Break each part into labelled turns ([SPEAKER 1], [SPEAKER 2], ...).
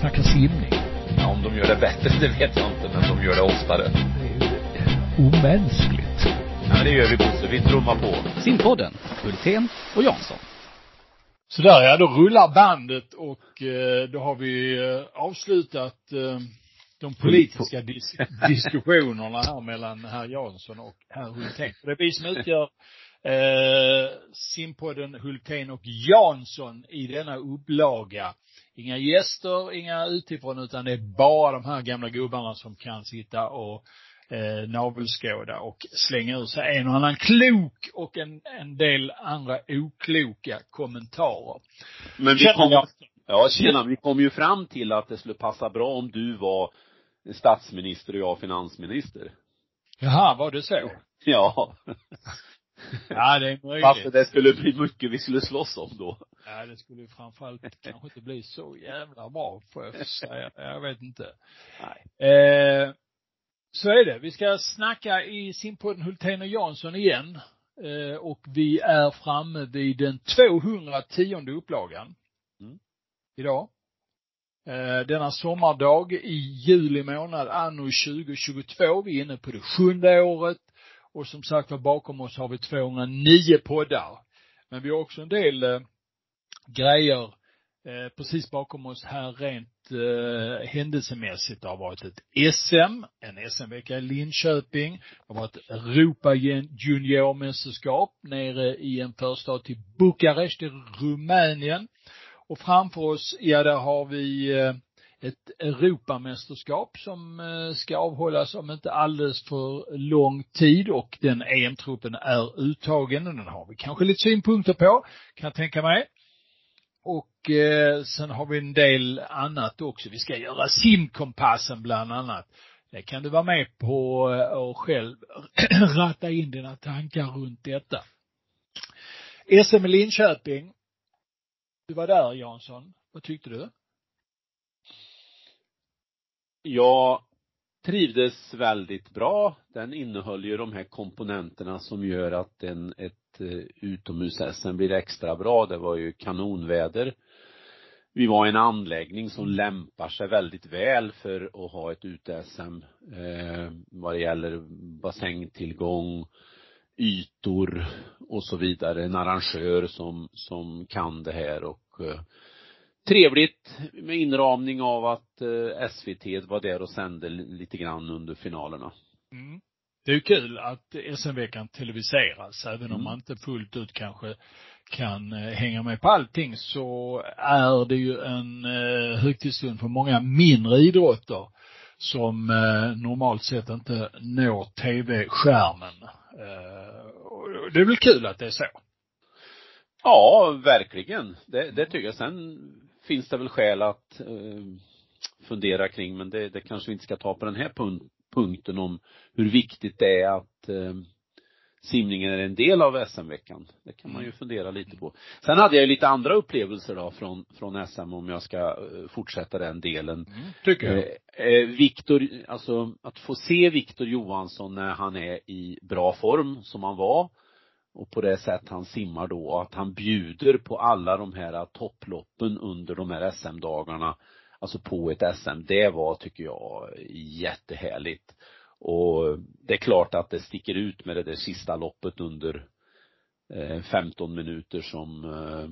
[SPEAKER 1] snacka simning.
[SPEAKER 2] Ja, om de gör det bättre, det vet jag inte, men de gör det oftare.
[SPEAKER 1] Det är omänskligt.
[SPEAKER 2] Ja, det gör vi Bosse. Vi trummar på.
[SPEAKER 3] Simpodden, Hultén och Jansson.
[SPEAKER 1] Sådär ja, då rullar bandet och eh, då har vi eh, avslutat eh, de politiska dis diskussionerna här mellan herr Jansson och herr Hultén. Det är vi som utgör eh, simpodden Hultén och Jansson i denna upplaga. Inga gäster, inga utifrån, utan det är bara de här gamla gubbarna som kan sitta och eh, navelskåda och slänga ur sig en och annan klok och en, en del andra okloka kommentarer.
[SPEAKER 2] Men vi kom, ja tjena, vi kom ju fram till att det skulle passa bra om du var statsminister och jag finansminister.
[SPEAKER 1] Jaha, var det så?
[SPEAKER 2] Ja.
[SPEAKER 1] Ja, det är möjligt.
[SPEAKER 2] Fast det skulle bli mycket vi skulle slåss om då.
[SPEAKER 1] Ja, det skulle framförallt kanske inte bli så jävla bra, får jag säga. Jag vet inte.
[SPEAKER 2] Nej.
[SPEAKER 1] Eh, så är det. Vi ska snacka i simpodden Hultén och Jansson igen. Eh, och vi är framme vid den 210 upplagan.
[SPEAKER 2] Mm.
[SPEAKER 1] Idag. Eh, denna sommardag i juli månad anno 2022. Vi är inne på det sjunde året. Och som sagt var bakom oss har vi 209 poddar. Men vi har också en del eh, grejer eh, precis bakom oss här rent eh, händelsemässigt. Det har varit ett SM, en SM-vecka i Linköping. Det har varit Europa juniormästerskap nere i en förstad till Bukarest i Rumänien. Och framför oss, ja där har vi eh, ett Europamästerskap som eh, ska avhållas om inte alldeles för lång tid och den EM-truppen är uttagen och den har vi kanske lite synpunkter på, kan jag tänka mig. Och eh, sen har vi en del annat också. Vi ska göra simkompassen bland annat. Det kan du vara med på eh, och själv ratta in dina tankar runt detta. SM i Linköping. Du var där Jansson. Vad tyckte du?
[SPEAKER 2] Jag trivdes väldigt bra. Den innehöll ju de här komponenterna som gör att en, ett eh, utomhus-SM blir extra bra. Det var ju kanonväder. Vi var i en anläggning som lämpar sig väldigt väl för att ha ett ute-SM eh, vad det gäller bassängtillgång, ytor och så vidare. En arrangör som, som kan det här och eh, trevligt med inramning av att eh, SVT var där och sände lite grann under finalerna.
[SPEAKER 1] Mm. Det är ju kul att SM-veckan televiseras, även om
[SPEAKER 2] Mm.
[SPEAKER 1] man inte fullt ut kanske kan eh, hänga med på allting så är det ju en eh, högtidsstund för många mindre idrotter som normalt sett inte når tv-skärmen. Det är väl kul att det är så.
[SPEAKER 2] Ja, verkligen. Det, det tycker jag. Sen finns det väl skäl att eh, fundera kring, men det, det kanske vi inte ska ta på den här pun punkten om hur viktigt det är att eh, simningen är en del av SM-veckan. Det kan man ju fundera lite på. Sen hade jag ju lite andra upplevelser då från, från SM om jag ska eh, fortsätta den delen.
[SPEAKER 1] Mm, tycker jag.
[SPEAKER 2] Eh, Viktor, alltså att få se Viktor Johansson när han är i bra form som han var och på det sätt han simmar då och att han bjuder på alla de här topploppen under de här SM-dagarna, alltså på ett SM, det var tycker jag jättehärligt. Och det är klart att det sticker ut med det där sista loppet under eh, 15 minuter som eh,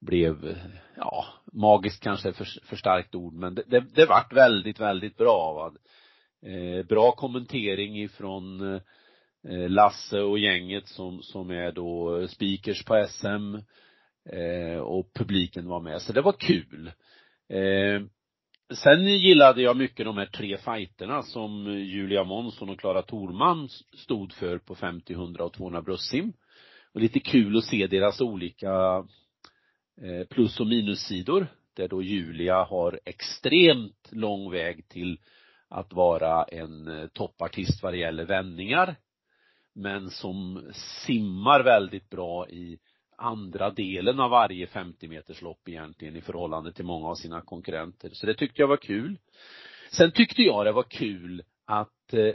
[SPEAKER 2] blev, ja, magiskt kanske är för, för starkt ord, men det, det, det vart väldigt, väldigt bra. Va? Eh, bra kommentering ifrån eh, Eh, Lasse och gänget som, som är då eh, speakers på SM eh, och publiken var med, så det var kul. Eh, sen gillade jag mycket de här tre fighterna som Julia Månsson och Klara Thorman stod för på 50, 100 och 200 bröstsim. Och lite kul att se deras olika eh, plus och minussidor där då Julia har extremt lång väg till att vara en eh, toppartist vad det gäller vändningar men som simmar väldigt bra i andra delen av varje 50 meters lopp egentligen i förhållande till många av sina konkurrenter. Så det tyckte jag var kul. Sen tyckte jag det var kul att eh,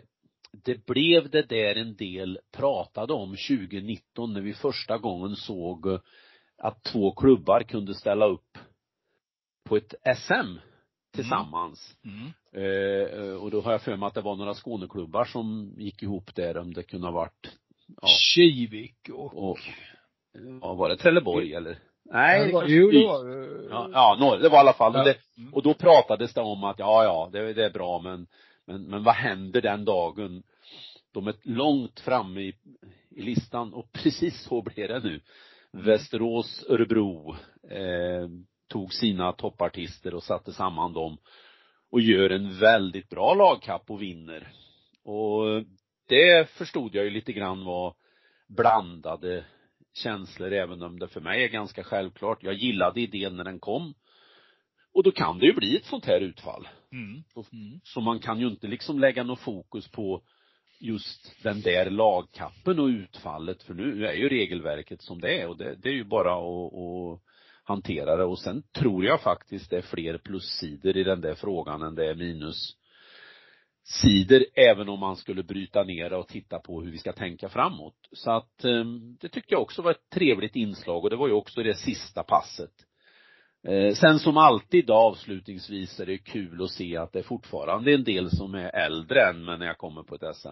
[SPEAKER 2] det blev det där en del pratade om 2019 när vi första gången såg att två klubbar kunde ställa upp på ett SM tillsammans.
[SPEAKER 1] Mm.
[SPEAKER 2] Eh, och då har jag för mig att det var några Skåneklubbar som gick ihop där, om det kunde ha varit, ja,
[SPEAKER 1] Kivik och,
[SPEAKER 2] och, ja var det Trelleborg eller? Nej,
[SPEAKER 1] det
[SPEAKER 2] det
[SPEAKER 1] var,
[SPEAKER 2] kanske
[SPEAKER 1] jo, det var eh,
[SPEAKER 2] Ja, ja några, det var i alla fall, och,
[SPEAKER 1] Ja.
[SPEAKER 2] det,
[SPEAKER 1] Mm.
[SPEAKER 2] och då pratades det om att, ja, ja, det, det är bra, men, men, men vad händer den dagen de är långt framme i, i listan och precis så blir det nu. Västerås, Örebro, eh, tog sina toppartister och satte samman dem och gör en väldigt bra lagkapp och vinner. Och det förstod jag ju lite grann var blandade känslor, även om det för mig är ganska självklart. Jag gillade idén när den kom. Och då kan det ju bli ett sånt här utfall.
[SPEAKER 1] Mm. Mm.
[SPEAKER 2] Så man kan ju inte liksom lägga något fokus på just den där lagkappen och utfallet, för nu är ju regelverket som det är och det, det är ju bara att, att hantera det och sen tror jag faktiskt det är fler plussidor i den där frågan än det är minus sidor, även om man skulle bryta ner det och titta på hur vi ska tänka framåt. Så att ehm, det tyckte jag också var ett trevligt inslag och det var ju också det sista passet. Eh, sen som alltid då, avslutningsvis är det kul att se att det är fortfarande en del som är äldre än men när jag kommer på ett SM.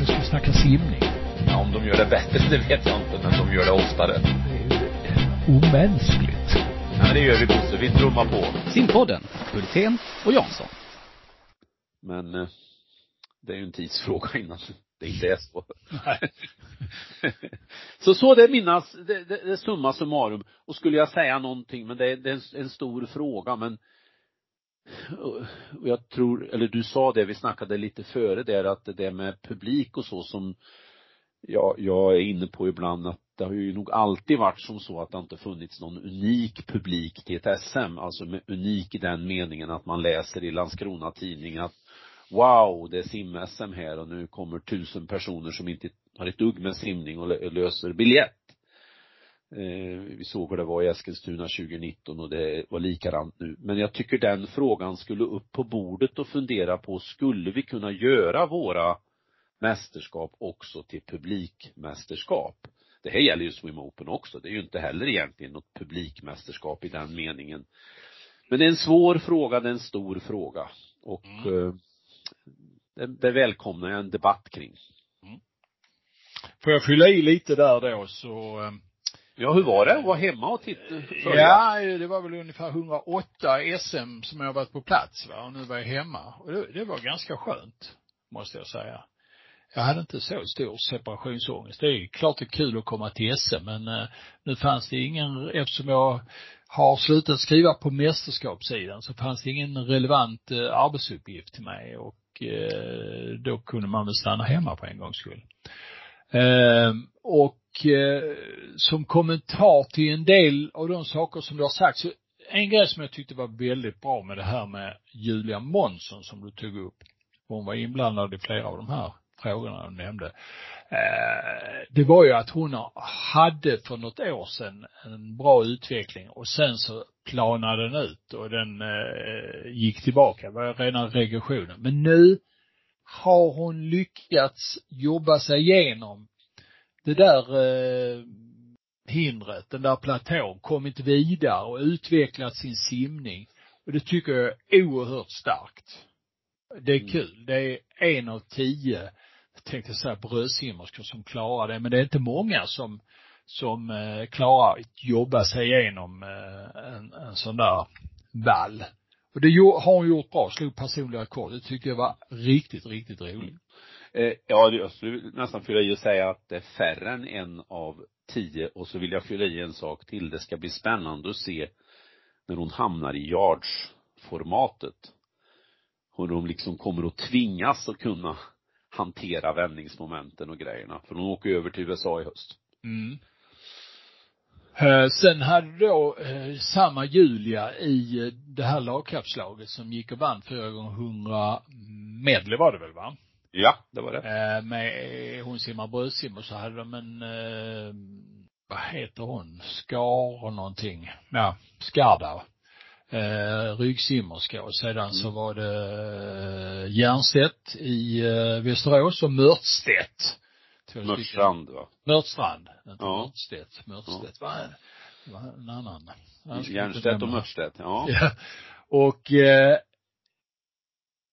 [SPEAKER 1] Nu ska vi snacka simning.
[SPEAKER 2] Om de gör det bättre, det vet jag inte, men de gör det oftare.
[SPEAKER 1] Det är ju omänskligt.
[SPEAKER 2] Ja, men det gör vi Bosse, vi trummar på.
[SPEAKER 3] Simpodden, Hultén och Jansson.
[SPEAKER 2] Men eh, det är ju en tidsfråga innan det inte är så.
[SPEAKER 1] Nej.
[SPEAKER 2] så så det är mina, det, det, det summa summarum. Och skulle jag säga någonting, men det är, det är en, en stor fråga, men och jag tror, eller du sa det, vi snackade lite före där, att det där med publik och så som jag, jag är inne på ibland att det har ju nog alltid varit som så att det inte funnits någon unik publik till ett SM, alltså med unik i den meningen att man läser i Landskrona tidning att wow, det är sim-SM här och nu kommer tusen personer som inte har ett dugg med simning och löser biljett. Eh, vi såg hur det var i Eskilstuna 2019 och det var likadant nu. Men jag tycker den frågan skulle upp på bordet och fundera på, skulle vi kunna göra våra mästerskap också till publikmästerskap? Det här gäller ju Swim Open också. Det är ju inte heller egentligen något publikmästerskap i den meningen. Men det är en svår fråga, det är en stor fråga. Och
[SPEAKER 1] Mm.
[SPEAKER 2] eh, det, det välkomnar jag en debatt kring.
[SPEAKER 1] Får jag fylla i lite där då så eh,
[SPEAKER 2] Ja, hur var det att vara hemma och titta?
[SPEAKER 1] Ja, det var väl ungefär 108 SM som jag varit på plats va, och nu var jag hemma. Och det, det var ganska skönt, måste jag säga. Jag hade inte så stor separationsångest. Det är klart det är kul att komma till SM, men eh, nu fanns det ingen, eftersom jag har slutat skriva på mästerskapssidan så fanns det ingen relevant eh, arbetsuppgift till mig och eh, då kunde man väl stanna hemma på en gångs skull. Ehm, eh, och som kommentar till en del av de saker som du har sagt, så en grej som jag tyckte var väldigt bra med det här med Julia Månsson som du tog upp. Hon var inblandad i flera av de här frågorna du nämnde. Eh, det var ju att hon hade för något år sedan en bra utveckling och sen så planade den ut och den eh, gick tillbaka. Det var rena regressionen. Men nu har hon lyckats jobba sig igenom det där eh, hindret, den där platån, kommit vidare och utvecklat sin simning. Och det tycker jag är oerhört starkt. Det är
[SPEAKER 2] Mm.
[SPEAKER 1] kul. Det är en av tio, tänkte säga brödsimmerskor som klarar det, men det är inte många som, som eh, klarar att jobba sig igenom eh, en, en sån där vall. Och det har hon gjort bra, slog personliga rekord. Det tyckte jag var riktigt, riktigt roligt. Mm.
[SPEAKER 2] Eh, ja, jag skulle nästan fylla i och säga att det är färre än en av tio och så vill jag fylla i en sak till. Det ska bli spännande att se när hon hamnar i yards-formatet. Hur de liksom kommer att tvingas att kunna hantera vändningsmomenten och grejerna. För hon åker över till USA i höst.
[SPEAKER 1] Mm. Eh, Sen hade då eh, samma Julia i eh, det här lagkapslaget som gick och vann fyra gånger hundra medley var det väl va?
[SPEAKER 2] Ja, det var det.
[SPEAKER 1] Med, hon simmar bröstsim och så hade de en, vad heter hon, Skar och någonting. Ja, Skarda. Eh, ryggsimmerska och sedan så var det eh, Järnstedt i eh, Västerås och Mörtstedt.
[SPEAKER 2] Mörstrand va?
[SPEAKER 1] Mörtstrand, inte
[SPEAKER 2] Ja.
[SPEAKER 1] Mörtstedt. Mörtstedt var Det var en annan.
[SPEAKER 2] Järnstedt och Mörstedt, ja.
[SPEAKER 1] ja. Och eh,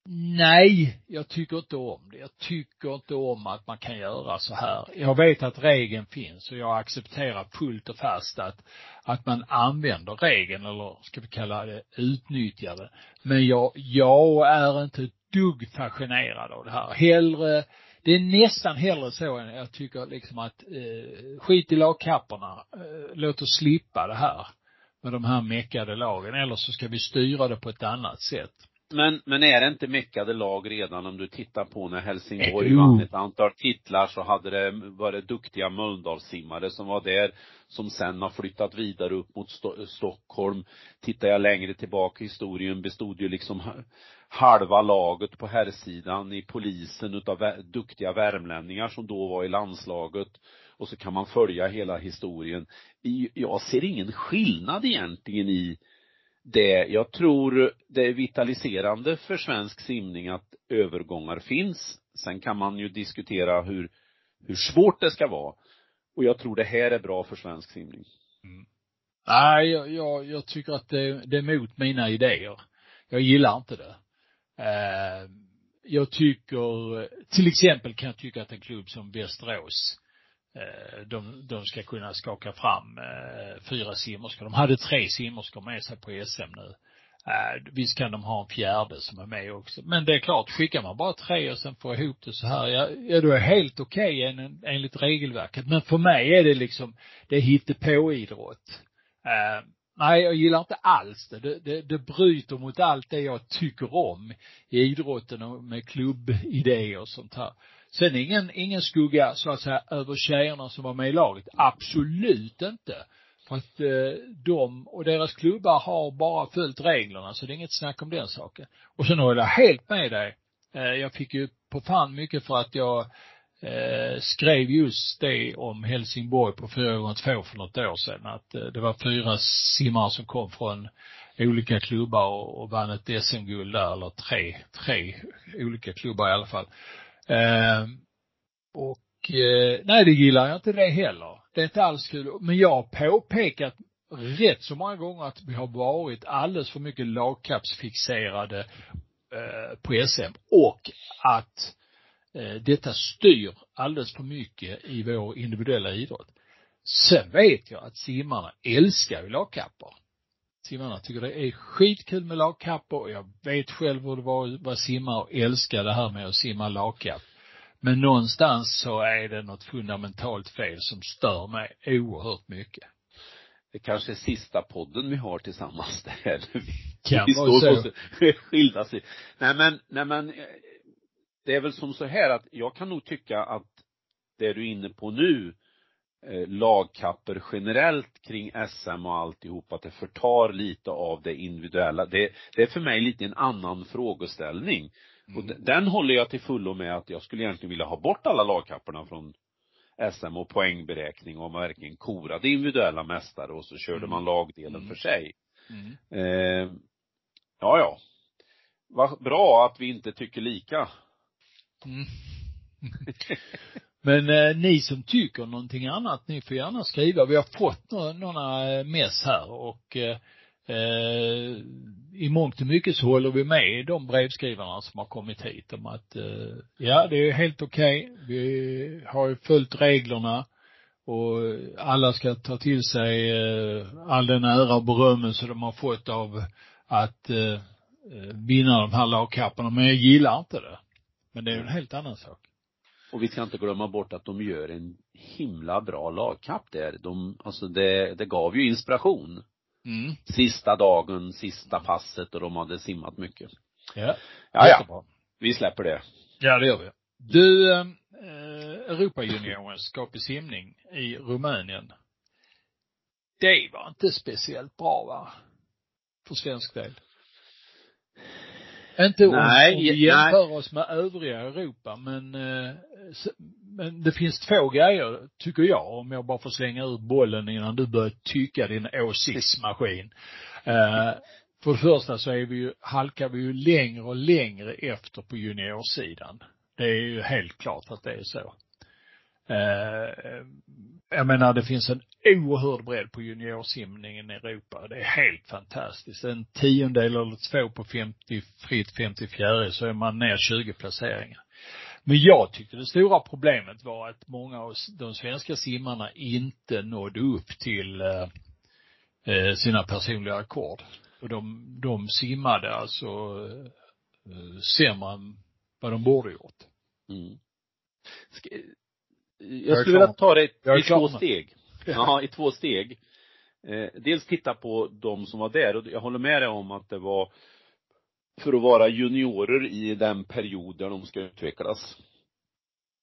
[SPEAKER 1] Nej, jag tycker inte om det. Jag tycker inte om att man kan göra så här. Jag vet att regeln finns och jag accepterar fullt och fast att, att man använder regeln eller ska vi kalla det utnyttjar det. Men jag, jag är inte ett dugg fascinerad av det här. Hellre, det är nästan hellre så än jag tycker liksom att eh, skit i lagkapporna. Eh, låt oss slippa det här med de här meckade lagen eller så ska vi styra det på ett annat sätt.
[SPEAKER 2] Men, men är det inte meckade lag redan om du tittar på när Helsingborg jo. vann ett antal titlar så hade det varit duktiga Mölndalssimmare som var där, som sen har flyttat vidare upp mot Sto Stockholm. Tittar jag längre tillbaka i historien bestod ju liksom halva laget på herrsidan i polisen utav duktiga värmlänningar som då var i landslaget. Och så kan man följa hela historien. Jag ser ingen skillnad egentligen i det, jag tror det är vitaliserande för svensk simning att övergångar finns. Sen kan man ju diskutera hur, hur svårt det ska vara. Och jag tror det här är bra för svensk simning.
[SPEAKER 1] Mm. Nej, jag, jag, jag, tycker att det, det är emot mina idéer. Jag gillar inte det. Eh, jag tycker, till exempel kan jag tycka att en klubb som Västerås Eh, Eh, de, de ska kunna skaka fram eh, fyra simmerskor. De hade tre simmerskor med sig på SM nu. Eh, visst kan de ha en fjärde som är med också. Men det är klart, skickar man bara tre och sen får ihop det så här, ja, ja då är det helt okej okay, en, enligt regelverket. Men för mig är det liksom, det är hittepåidrott. Uh, nej, jag gillar inte alls det. Det, det. det bryter mot allt det jag tycker om i idrotten och med klubbidéer och sånt här. Sen ingen, ingen skugga så att säga över tjejerna som var med i laget. Absolut inte. För att eh, de och deras klubbar har bara följt reglerna så det är inget snack om den saken. Och sen håller jag helt med dig. Eh, jag fick ju på fan mycket för att jag eh, skrev just det om Helsingborg på 4 gånger 2 för något år sedan. Att eh, det var fyra simmare som kom från olika klubbar och, och vann ett SM-guld där, eller tre, tre olika klubbar i alla fall. Eh, och eh, nej, det gillar jag inte det heller. Det är inte alls kul. Men jag har påpekat rätt så många gånger att vi har varit alldeles för mycket lagkappsfixerade eh, på SM och att eh, detta styr alldeles för mycket i vår individuella idrott. Sen vet jag att simmarna älskar ju lagkappor simmarna tycker det är skitkul med lagkappor och jag vet själv hur det var att vara simmare och älska det här med att simma lagkapp. Men någonstans så är det något fundamentalt fel som stör mig oerhört mycket.
[SPEAKER 2] Det kanske är sista podden vi har tillsammans där.
[SPEAKER 1] Kan vi så.
[SPEAKER 2] På skilda sig. Nej men, nej men, det är väl som så här att jag kan nog tycka att det du är inne på nu Eh, lagkapper generellt kring SM och alltihop, att det förtar lite av det individuella. Det, det är för mig lite en annan frågeställning. Mm. Och den håller jag till fullo med att jag skulle egentligen vilja ha bort alla lagkapporna från SM och poängberäkning och man verkligen korade individuella mästare och så körde mm. man lagdelen mm. för sig. Mm. Eh, ja, ja. Vad bra att vi inte tycker lika.
[SPEAKER 1] Men eh, ni som tycker någonting annat, ni får gärna skriva. Vi har fått några, några mess här och eh, eh, i mångt och mycket så håller vi med de brevskrivarna som har kommit hit om att eh, ja, det är helt okej. Okay. Vi har ju följt reglerna och alla ska ta till sig eh, all den ära och berömmelse de har fått av att eh, eh vinna de här lagkapparna. Men jag gillar inte det. Men det är en helt annan sak.
[SPEAKER 2] Och vi ska inte glömma bort att de gör en himla bra lagkapp där. De, alltså det, det gav ju inspiration. Mm. Sista dagen, sista passet och de hade simmat mycket.
[SPEAKER 1] Ja.
[SPEAKER 2] Ja, ja. Vi släpper det.
[SPEAKER 1] Ja, det gör vi. Du, eh, Europajuniorskap i simning i Rumänien. Det var inte speciellt bra va? För svensk del. Inte nej, om vi jämför nej. oss med övriga Europa, men, eh, men det finns två grejer, tycker jag, om jag bara får slänga ut bollen innan du börjar tycka din åsiktsmaskin. Eh, för det första så är vi ju, halkar vi ju längre och längre efter på juniorsidan. Det är ju helt klart att det är så. Eh, jag menar det finns en oerhörd bredd på juniorsimningen i Europa. Det är helt fantastiskt. En tiondel eller två på 50, fritt 54 så är man ner 20 placeringar. Men jag tyckte det stora problemet var att många av de svenska simmarna inte nådde upp till eh, eh sina personliga rekord. Och de, de simmade alltså eh, sämre än vad de borde gjort. Mm.
[SPEAKER 2] Jag skulle vilja ta det i två steg. Ja, i två steg. Eh, dels titta på de som var där och jag håller med dig om att det var för att vara juniorer i den period där de ska utvecklas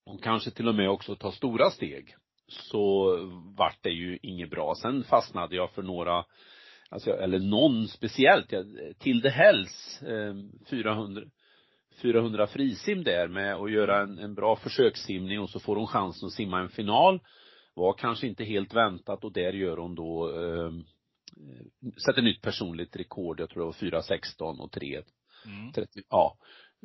[SPEAKER 2] och kanske till och med också ta stora steg så vart det ju inget bra. Sen fastnade jag för några, alltså, eller någon speciellt, Tilde Hells, eh, 400, 400 frisim där med att göra en, en bra försökssimning och så får hon chansen att simma en final. Var kanske inte helt väntat och där gör hon då eh, sätter nytt personligt rekord, jag tror det var 4.16 och 3. Mm. 30, ja.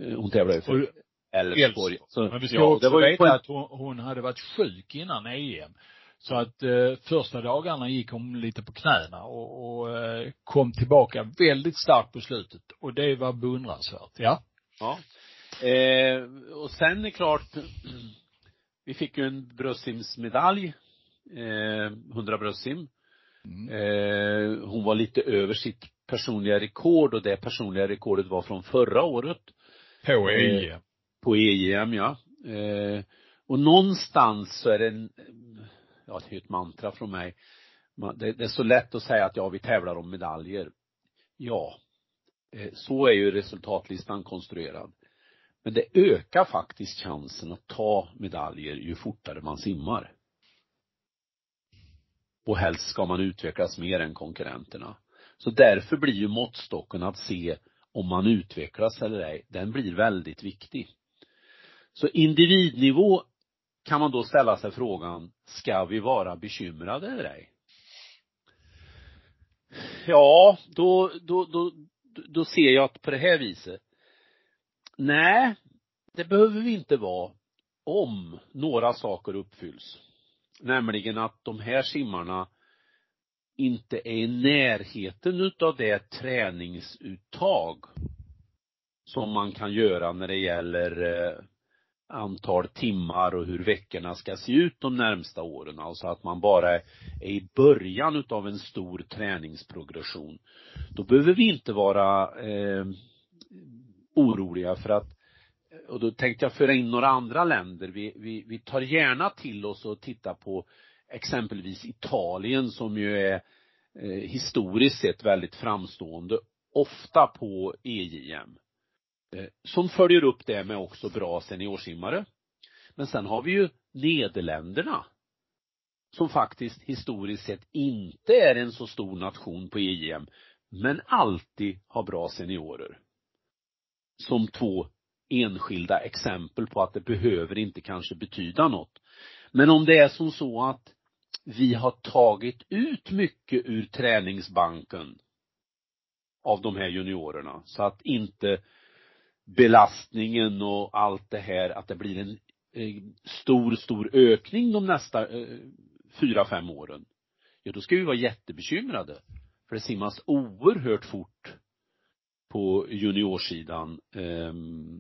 [SPEAKER 2] Eh, hon tävlar ju för
[SPEAKER 1] Elfsborg. Men vi ska ja, också veta att hon, hon hade varit sjuk innan EM. Så att eh, första dagarna gick hon lite på knäna och, och eh, kom tillbaka väldigt starkt på slutet. Och det var beundransvärt, ja.
[SPEAKER 2] Ja. Eh, och sen är klart, vi fick ju en bröstsimsmedalj, eh, 100 bröstsim. Mm. Eh, hon var lite över sitt personliga rekord och det personliga rekordet var från förra året.
[SPEAKER 1] På EM. Eh,
[SPEAKER 2] på EM, ja. Eh, och någonstans så är det en, ja det är ett mantra från mig. Det, det är så lätt att säga att ja, vi tävlar om medaljer. Ja, eh, så är ju resultatlistan konstruerad. Men det ökar faktiskt chansen att ta medaljer ju fortare man simmar. Och helst ska man utvecklas mer än konkurrenterna. Så därför blir ju måttstocken att se om man utvecklas eller ej, den blir väldigt viktig. Så individnivå kan man då ställa sig frågan, ska vi vara bekymrade eller ej? Ja, då, då, då, då ser jag att på det här viset, nej, det behöver vi inte vara om några saker uppfylls. Nämligen att de här simmarna inte är i närheten utav det träningsuttag som man kan göra när det gäller eh, antal timmar och hur veckorna ska se ut de närmsta åren. Alltså att man bara är i början utav en stor träningsprogression. Då behöver vi inte vara eh, oroliga för att och då tänkte jag föra in några andra länder. Vi, vi, vi tar gärna till oss och tittar på exempelvis Italien som ju är eh, historiskt sett väldigt framstående, ofta på EJM. Eh, som följer upp det med också bra seniorsimmare. Men sen har vi ju Nederländerna som faktiskt historiskt sett inte är en så stor nation på EJM, men alltid har bra seniorer. Som två enskilda exempel på att det behöver inte kanske betyda något. Men om det är som så att vi har tagit ut mycket ur träningsbanken av de här juniorerna så att inte belastningen och allt det här, att det blir en eh, stor, stor ökning de nästa eh, fyra, fem åren. Ja, då ska vi vara jättebekymrade. För det simmas oerhört fort på juniorsidan. Ehm,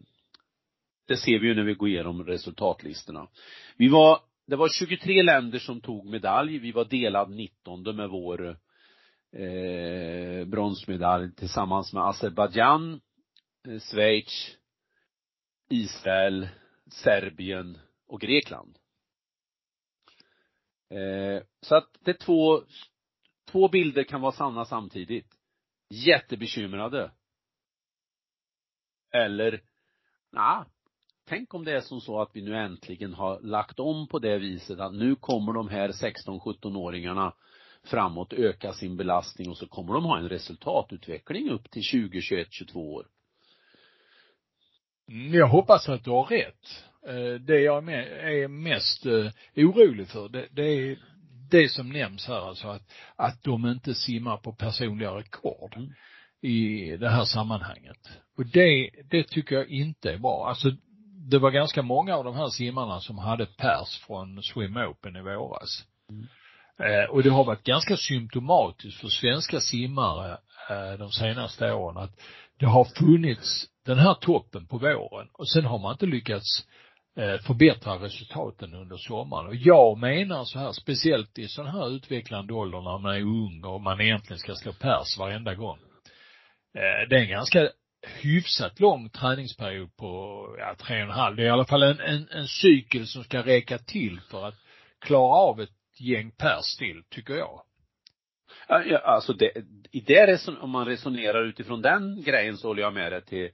[SPEAKER 2] det ser vi ju när vi går igenom resultatlistorna. Vi var, det var 23 länder som tog medalj. Vi var delad 19 med vår eh, bronsmedalj tillsammans med Azerbajdzjan, eh, Schweiz, Israel, Serbien och Grekland. Eh, så att det är två, två bilder kan vara sanna samtidigt. Jättebekymrade. Eller, nej, tänk om det är som så att vi nu äntligen har lagt om på det viset att nu kommer de här 16-17-åringarna framåt öka sin belastning och så kommer de ha en resultatutveckling upp till 20, 21, 22 år.
[SPEAKER 1] Mm, jag hoppas att du har rätt. Eh, det jag är mest eh, orolig för, det, det är det som nämns här alltså att, att de inte simmar på personliga rekord mm. I det här sammanhanget. Och det, det tycker jag inte är bra. Alltså det var ganska många av de här simmarna som hade pers från Swim Open i våras. Mm. Eh, och det har varit ganska symptomatiskt för svenska simmare eh, de senaste åren att det har funnits den här toppen på våren och sen har man inte lyckats eh, förbättra resultaten under sommaren. Och jag menar så här, speciellt i sån här utvecklande ålder när man är ung och man egentligen ska slå pers varenda gång. Eh, det är en ganska hyfsat lång träningsperiod på, ja, tre och en halv. Det är i alla fall en, en, en cykel som ska räcka till för att klara av ett gäng pers till, tycker jag.
[SPEAKER 2] Ja, alltså det, i det reson, om man resonerar utifrån den grejen så håller jag med dig till,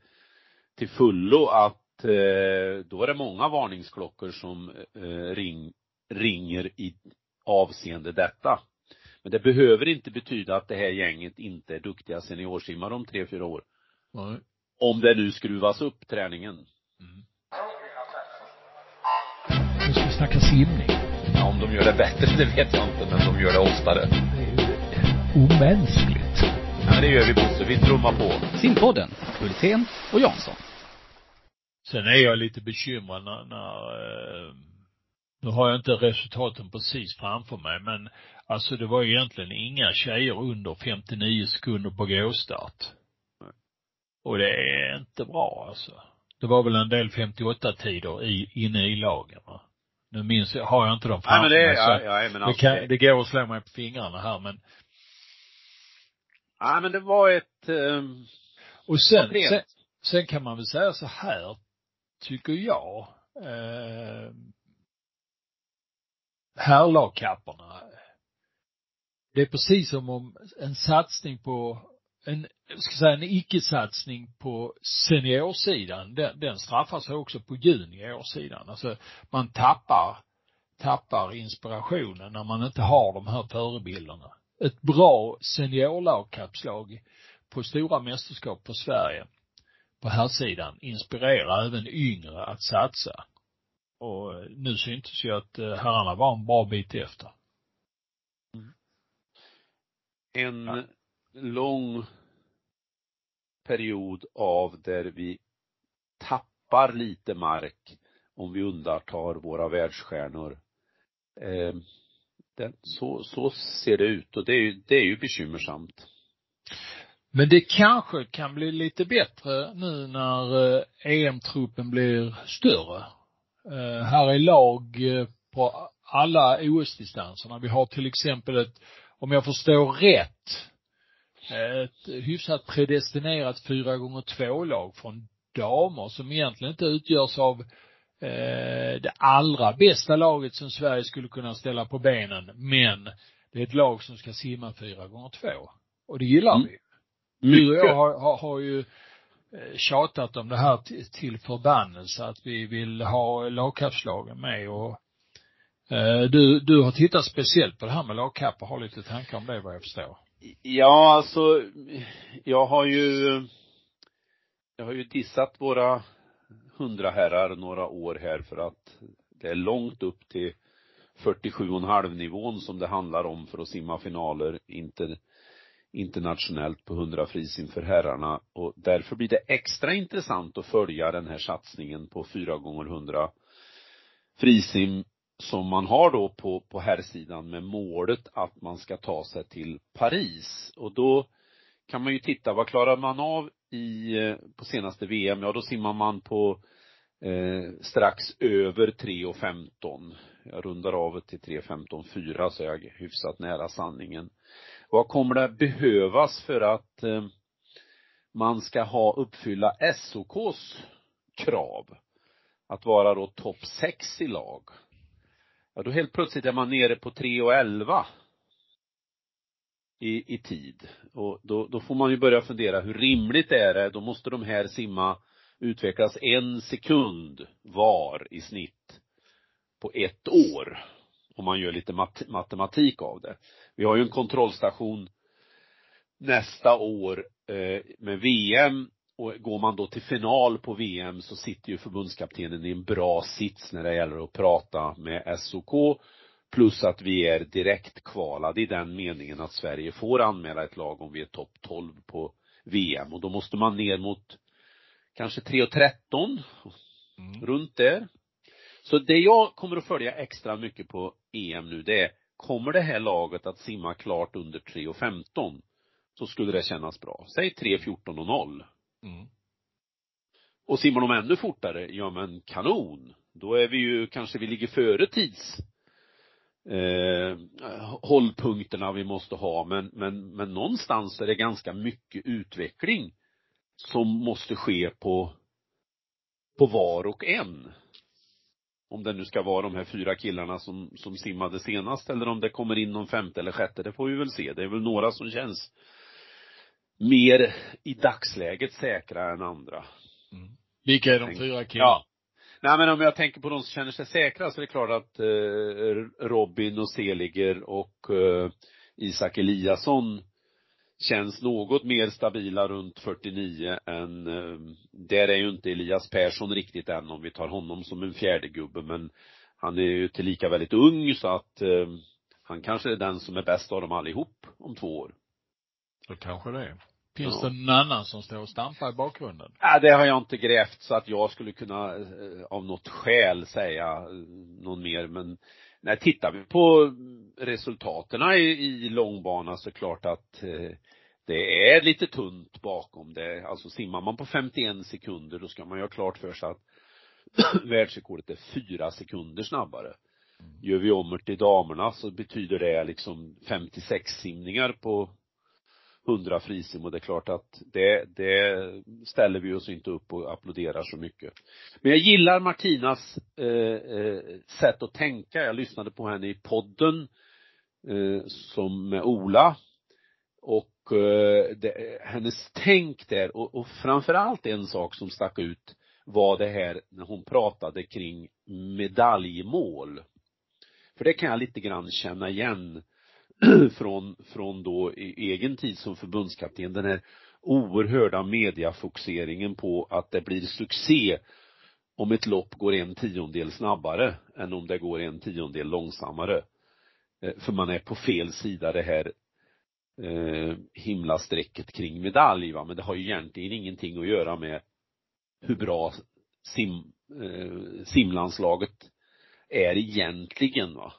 [SPEAKER 2] till fullo att eh, då är det många varningsklockor som eh, ring, ringer i avseende detta. Men det behöver inte betyda att det här gänget inte är duktiga seniorsimmare om tre, fyra år.
[SPEAKER 1] Nej.
[SPEAKER 2] Om det nu skruvas upp träningen.
[SPEAKER 1] Mm. Nu ska vi snacka simning.
[SPEAKER 2] Ja, om de gör det bättre, det vet jag inte, men de gör det oftare.
[SPEAKER 1] Det är ju omänskligt.
[SPEAKER 2] Ja, men det gör vi Bosse, vi trummar på.
[SPEAKER 3] Simpodden, Hultén och Jansson.
[SPEAKER 1] Sen är jag lite bekymrad när, när eh, nu har jag inte resultaten precis framför mig, men alltså det var egentligen inga tjejer under 59 sekunder på gåstart. Och det är inte bra alltså. Det var väl en del 58 tider i, inne i lagen va. Nu minns jag, har jag inte dem
[SPEAKER 2] Nej
[SPEAKER 1] framför
[SPEAKER 2] men det,
[SPEAKER 1] mig
[SPEAKER 2] ja,
[SPEAKER 1] så
[SPEAKER 2] ja, men
[SPEAKER 1] det
[SPEAKER 2] alltså,
[SPEAKER 1] kan, det går att slå mig på fingrarna här men,
[SPEAKER 2] Ja men det var ett, um,
[SPEAKER 1] och sen,
[SPEAKER 2] Problem.
[SPEAKER 1] sen, sen kan man väl säga så här, tycker jag, eh, herrlagkapporna. Det är precis som om en satsning på, en, ska säga en icke-satsning på seniorsidan, den, den straffar sig också på juniorsidan. Alltså man tappar, tappar inspirationen när man inte har de här förebilderna. Ett bra seniorlagkappslag på stora mästerskap för Sverige på här sidan inspirerar även yngre att satsa. Och eh, nu syntes ju att eh, herrarna var en bra bit efter.
[SPEAKER 2] en
[SPEAKER 1] Ja.
[SPEAKER 2] lång period av där vi tappar lite mark om vi undantar våra världsstjärnor. Eh, den, så, så ser det ut och det är ju, det är ju bekymmersamt.
[SPEAKER 1] Men det kanske kan bli lite bättre nu när eh, EM-truppen blir större. Eh, här är lag eh, på alla OS-distanserna. Vi har till exempel ett, om jag förstår rätt, ett hyfsat predestinerat fyra gånger två lag från damer som egentligen inte utgörs av eh, det allra bästa laget som Sverige skulle kunna ställa på benen, men det är ett lag som ska simma fyra gånger två. Och det gillar
[SPEAKER 2] Mm.
[SPEAKER 1] vi. Du och jag har, har, har ju Eh, tjatat om det här till, till förbannelse, att vi vill ha lagkappslagen med och eh, du, du har tittat speciellt på det här med lagkapp och har lite tankar om det vad jag förstår.
[SPEAKER 2] Ja, alltså, jag har ju, jag har ju dissat våra hundra herrar några år här för att det är långt upp till 47,5 nivån som det handlar om för att simma finaler, inte internationellt på 100 frisim för herrarna och därför blir det extra intressant att följa den här satsningen på 4 gånger 100 frisim som man har då på, på herrsidan med målet att man ska ta sig till Paris och då kan man ju titta, vad klarar man av i, eh, på senaste VM? Ja, då simmar man på eh, strax över 3.15. Jag rundar av det till 3.15,4 så är jag hyfsat nära sanningen. Vad kommer det behövas för att eh, man ska ha uppfylla SOKs krav? Att vara då topp 6 i lag. Ja, då helt plötsligt är man nere på 3.11 i, i tid. Och då, då får man ju börja fundera, hur rimligt är det? Då måste de här simma, utvecklas en sekund var i snitt på ett år. Om man gör lite mat matematik av det. Vi har ju en kontrollstation nästa år eh, med VM och går man då till final på VM så sitter ju förbundskaptenen i en bra sits när det gäller att prata med SOK plus att vi är direkt kvalade i den meningen att Sverige får anmäla ett lag om vi är topp 12 på VM och då måste man ner mot kanske 3.13
[SPEAKER 1] Mm.
[SPEAKER 2] runt där. Så det jag kommer att följa extra mycket på EM nu det är kommer det här laget att simma klart under 3.15 så skulle det kännas bra. Säg 3.14 och 0.
[SPEAKER 1] Mm.
[SPEAKER 2] Och simmar de ännu fortare, ja men kanon. Då är vi ju, kanske vi ligger före tids eh, hållpunkterna vi måste ha men, men, men någonstans är det ganska mycket utveckling som måste ske på, på var och en. Om det nu ska vara de här fyra killarna som, som simmade senast eller om det kommer in någon femte eller sjätte, det får vi väl se. Det är väl några som känns mer i dagsläget säkra än andra.
[SPEAKER 1] Mm. Vilka är de fyra killarna?
[SPEAKER 2] Ja. Nej men om jag tänker på de som känner sig säkra så är det klart att eh, Robin och Seliger och eh, Isak Eliasson känns något mer stabila runt 49 än, eh, där är ju inte Elias Persson riktigt än om vi tar honom som en fjärde gubbe men han är ju tillika väldigt ung så att eh, han kanske är den som är bäst av dem allihop om två år.
[SPEAKER 1] Så kanske det är. Finns
[SPEAKER 2] Ja.
[SPEAKER 1] det någon annan som står och stampar i bakgrunden?
[SPEAKER 2] Ja, det har jag inte grävt så att jag skulle kunna eh, av något skäl säga eh, någon mer men när tittar vi på resultaten i, i långbana så klart att eh, det är lite tunt bakom det. Alltså simmar man på 51 sekunder då ska man ju ha klart för sig att världsrekordet är fyra sekunder snabbare. Gör vi om det till damerna så betyder det liksom 56 simningar på 100 frisim och det är klart att det, det ställer vi oss inte upp och applåderar så mycket. Men jag gillar Martinas eh, eh, sätt att tänka. Jag lyssnade på henne i podden eh, som med Ola och eh, det, hennes tänk där och, och framförallt en sak som stack ut var det här när hon pratade kring medaljmål. För det kan jag lite grann känna igen från, från då i egen tid som förbundskapten, den här oerhörda mediafokuseringen på att det blir succé om ett lopp går en tiondel snabbare än om det går en tiondel långsammare. Eh, för man är på fel sida det här eh, himlastrecket kring medalj va, men det har ju egentligen ingenting att göra med hur bra sim, eh, simlandslaget är egentligen va.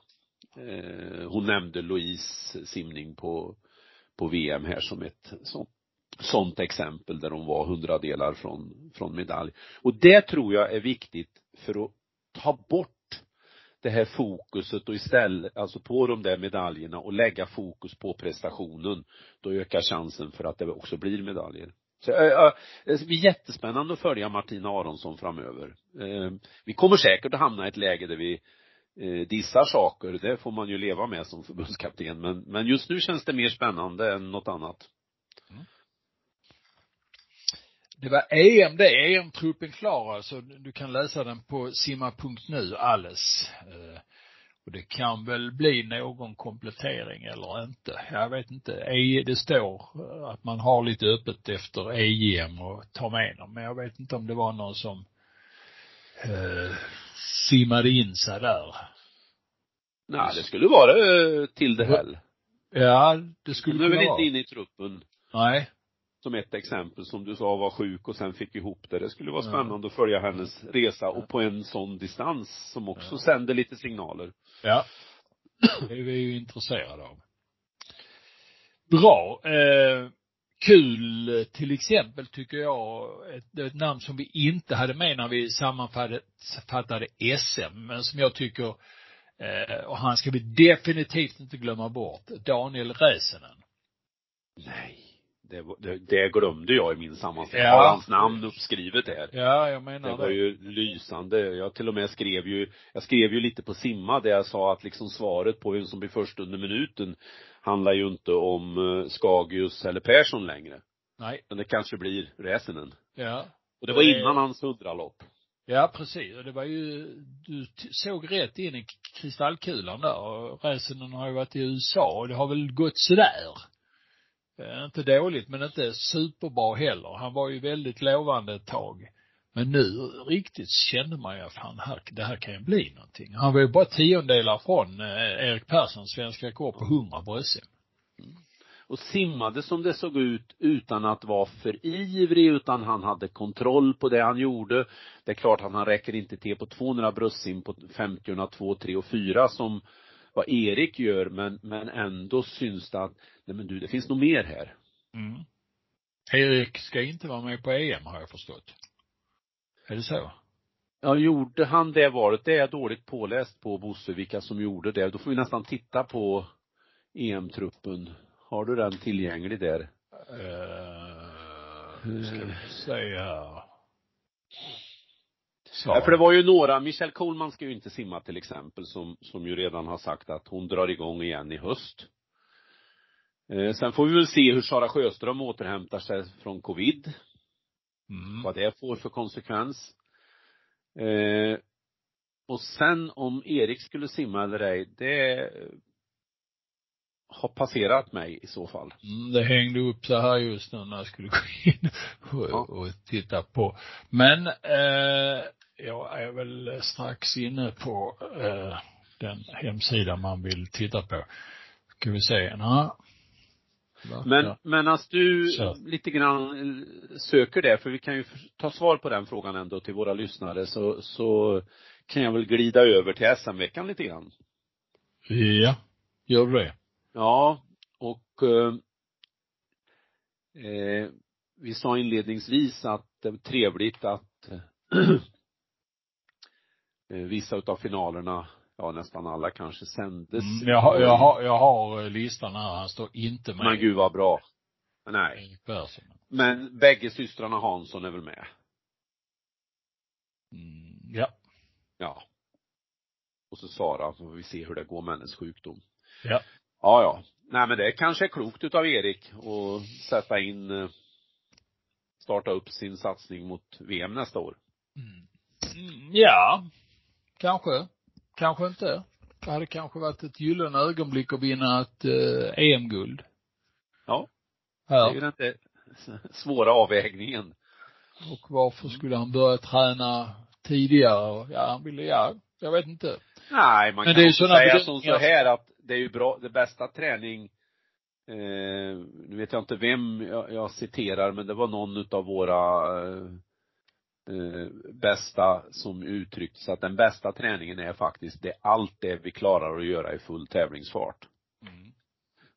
[SPEAKER 2] Eh, hon nämnde Louise simning på, på VM här som ett sånt, sånt exempel där hon var hundradelar från, från medalj. Och det tror jag är viktigt för att ta bort det här fokuset och istället, alltså på de där medaljerna och lägga fokus på prestationen. Då ökar chansen för att det också blir medaljer. Så, äh, äh, det ska bli jättespännande att följa Martina Aronsson framöver. Äh, vi kommer säkert att hamna i ett läge där vi eh, dissar saker, det får man ju leva med som förbundskapten, men, men just nu känns det mer spännande än något annat. Mm.
[SPEAKER 1] Det var EM det, EM-truppen klar alltså. Du kan läsa den på simma.nu alles. Eh, Och det kan väl bli någon komplettering eller inte. Jag vet inte. E, det står att man har lite öppet efter EM och tar med dem. Men jag vet inte om det var någon som eh, simmade in sig där.
[SPEAKER 2] Nej, det skulle vara eh, till det här.
[SPEAKER 1] Ja, det skulle
[SPEAKER 2] Hon är
[SPEAKER 1] kunna
[SPEAKER 2] väl
[SPEAKER 1] vara.
[SPEAKER 2] inte inne i truppen
[SPEAKER 1] Nej.
[SPEAKER 2] som ett exempel som du sa var sjuk och sen fick ihop det. Det skulle vara
[SPEAKER 1] Ja.
[SPEAKER 2] spännande att följa hennes resa och på en sån distans som också sänder lite signaler.
[SPEAKER 1] Ja. Det är vi ju intresserade av. Bra. Eh, kul till exempel tycker jag, ett, ett namn som vi inte hade med när vi sammanfattade SM, men som jag tycker, eh, och han ska vi definitivt inte glömma bort, Daniel Räsänen.
[SPEAKER 2] Nej. Det, det, det glömde jag i min sammanställning.
[SPEAKER 1] Ja.
[SPEAKER 2] Har hans namn uppskrivet här.
[SPEAKER 1] Ja, jag
[SPEAKER 2] Det
[SPEAKER 1] menar
[SPEAKER 2] var
[SPEAKER 1] det.
[SPEAKER 2] ju lysande. Jag till och med skrev ju, jag skrev ju lite på simma där jag sa att liksom svaret på vem som blir först under minuten handlar ju inte om eh, Skagius eller Persson längre.
[SPEAKER 1] Nej.
[SPEAKER 2] Men det kanske blir Räsenen.
[SPEAKER 1] Ja.
[SPEAKER 2] Och det var innan hans hundralopp.
[SPEAKER 1] Ja, precis. Och det var ju, du såg rätt in i kristallkulan där. Och Räsänen har ju varit i USA och det har väl gått sådär. Eh, inte dåligt, men inte superbra heller. Han var ju väldigt lovande ett tag. Men nu riktigt kände man ju fan, här, det här kan ju bli någonting. Han var ju bara tiondelar från eh, Erik Perssons svenska rekord på 100 på SM.
[SPEAKER 2] Och simmade som det såg ut utan att vara för ivrig utan han hade kontroll på det han gjorde. Det är klart att han räcker inte till på 200 bröstsim på 50 2, 3 och 4 som vad Erik gör men, men ändå syns det att, nej men du, det finns nog mer här.
[SPEAKER 1] Mm. Erik ska inte vara med på EM har jag förstått. Är det så?
[SPEAKER 2] Ja, gjorde han det valet? Det är jag dåligt påläst på Bosse, vilka som gjorde det. Då får vi nästan titta på EM-truppen. Har du den tillgänglig där?
[SPEAKER 1] Uh, ska vi se här.
[SPEAKER 2] Så. Ja, för det var ju några, Michelle Coleman ska ju inte simma till exempel, som, som ju redan har sagt att hon drar igång igen i höst. Eh, sen får vi väl se hur Sara Sjöström återhämtar sig från covid. Mm. Vad det får för konsekvens. Eh, och sen om Erik skulle simma eller ej, det har passerat mig i så fall.
[SPEAKER 1] Mm, det hängde upp så här just nu när jag skulle gå in och, ja. och titta på. Men eh, jag är väl strax inne på eh, den hemsida man vill titta på. Ska vi se.
[SPEAKER 2] Men, men att du så. lite grann eh, söker det, för vi kan ju ta svar på den frågan ändå till våra lyssnare, så, så kan jag väl glida över till SM-veckan lite grann.
[SPEAKER 1] Ja, gör du det?
[SPEAKER 2] Ja, och eh, eh, vi sa inledningsvis att det var trevligt att eh, vissa utav finalerna, ja nästan alla kanske sändes.
[SPEAKER 1] Mm, jag, har, jag, har, jag har listan här, han står inte med.
[SPEAKER 2] Men gud vad bra. Nej. Men bägge systrarna Hansson är väl med?
[SPEAKER 1] Mm, ja.
[SPEAKER 2] Ja. Och så Sara, så får vi se hur det går med hennes sjukdom.
[SPEAKER 1] Ja.
[SPEAKER 2] Ja, ja. Nej men det kanske är klokt utav Erik att sätta in, eh, starta upp sin satsning mot VM nästa år.
[SPEAKER 1] Mm. mm. Ja, kanske. Kanske inte. Det hade kanske varit ett gyllene ögonblick att vinna ett eh, EM-guld.
[SPEAKER 2] Ja. Här. Det är ju den inte svåra avvägningen.
[SPEAKER 1] Och varför skulle han börja träna tidigare? Ja, han ville, ja, jag vet inte.
[SPEAKER 2] Nej, man Men kan det är också säga som så här att det är ju bra, det bästa träning eh, nu vet jag inte vem jag, jag citerar, men det var någon utav våra eh, eh, bästa som uttryckte sig att den bästa träningen är faktiskt det, allt det vi klarar att göra i full tävlingsfart. Mm.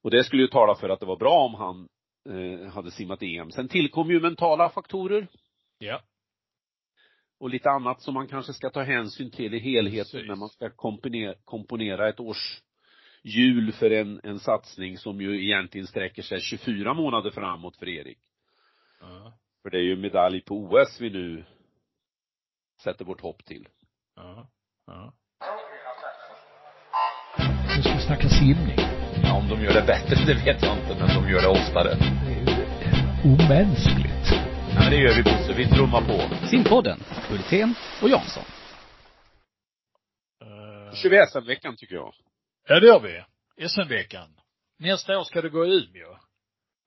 [SPEAKER 2] Och det skulle ju tala för att det var bra om han eh, hade simmat EM. Sen tillkom ju mentala faktorer.
[SPEAKER 1] Ja
[SPEAKER 2] och lite annat som man kanske ska ta hänsyn till i helheten Precis. när man ska komponera, komponera ett års jul för en, en satsning som ju egentligen sträcker sig 24 månader framåt för Erik. Ja. För det är ju medalj på OS vi nu sätter vårt hopp till.
[SPEAKER 1] Ja. Ja. Nu ska vi snacka simning.
[SPEAKER 2] Ja, om de gör det bättre, det vet jag inte, men de gör det oftare.
[SPEAKER 1] Det är ju omänskligt.
[SPEAKER 2] Ja, men det gör vi Bosse. Vi trummar på.
[SPEAKER 3] Simpodden, Hultén och Jansson.
[SPEAKER 2] Uh... kör vi SM-veckan tycker jag.
[SPEAKER 1] Ja, det gör vi. SM-veckan. Nästa år ska det gå i Umeå.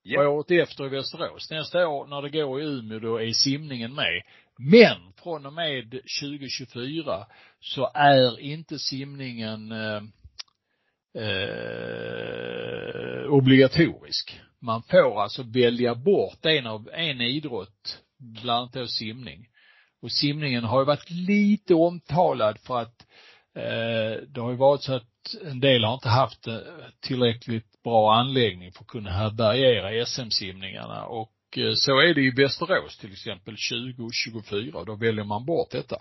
[SPEAKER 1] Yep. Och året efter i Västerås. Nästa år när det går i Umeå då är simningen med. Men från och med 2024 så är inte simningen eh, eh, obligatorisk. Man får alltså välja bort en av, en idrott, bland annat då simning. Och simningen har ju varit lite omtalad för att eh, det har ju varit så att en del har inte haft eh, tillräckligt bra anläggning för att kunna härbärgera SM-simningarna och så är det i Västerås till exempel 2024, då väljer man bort detta.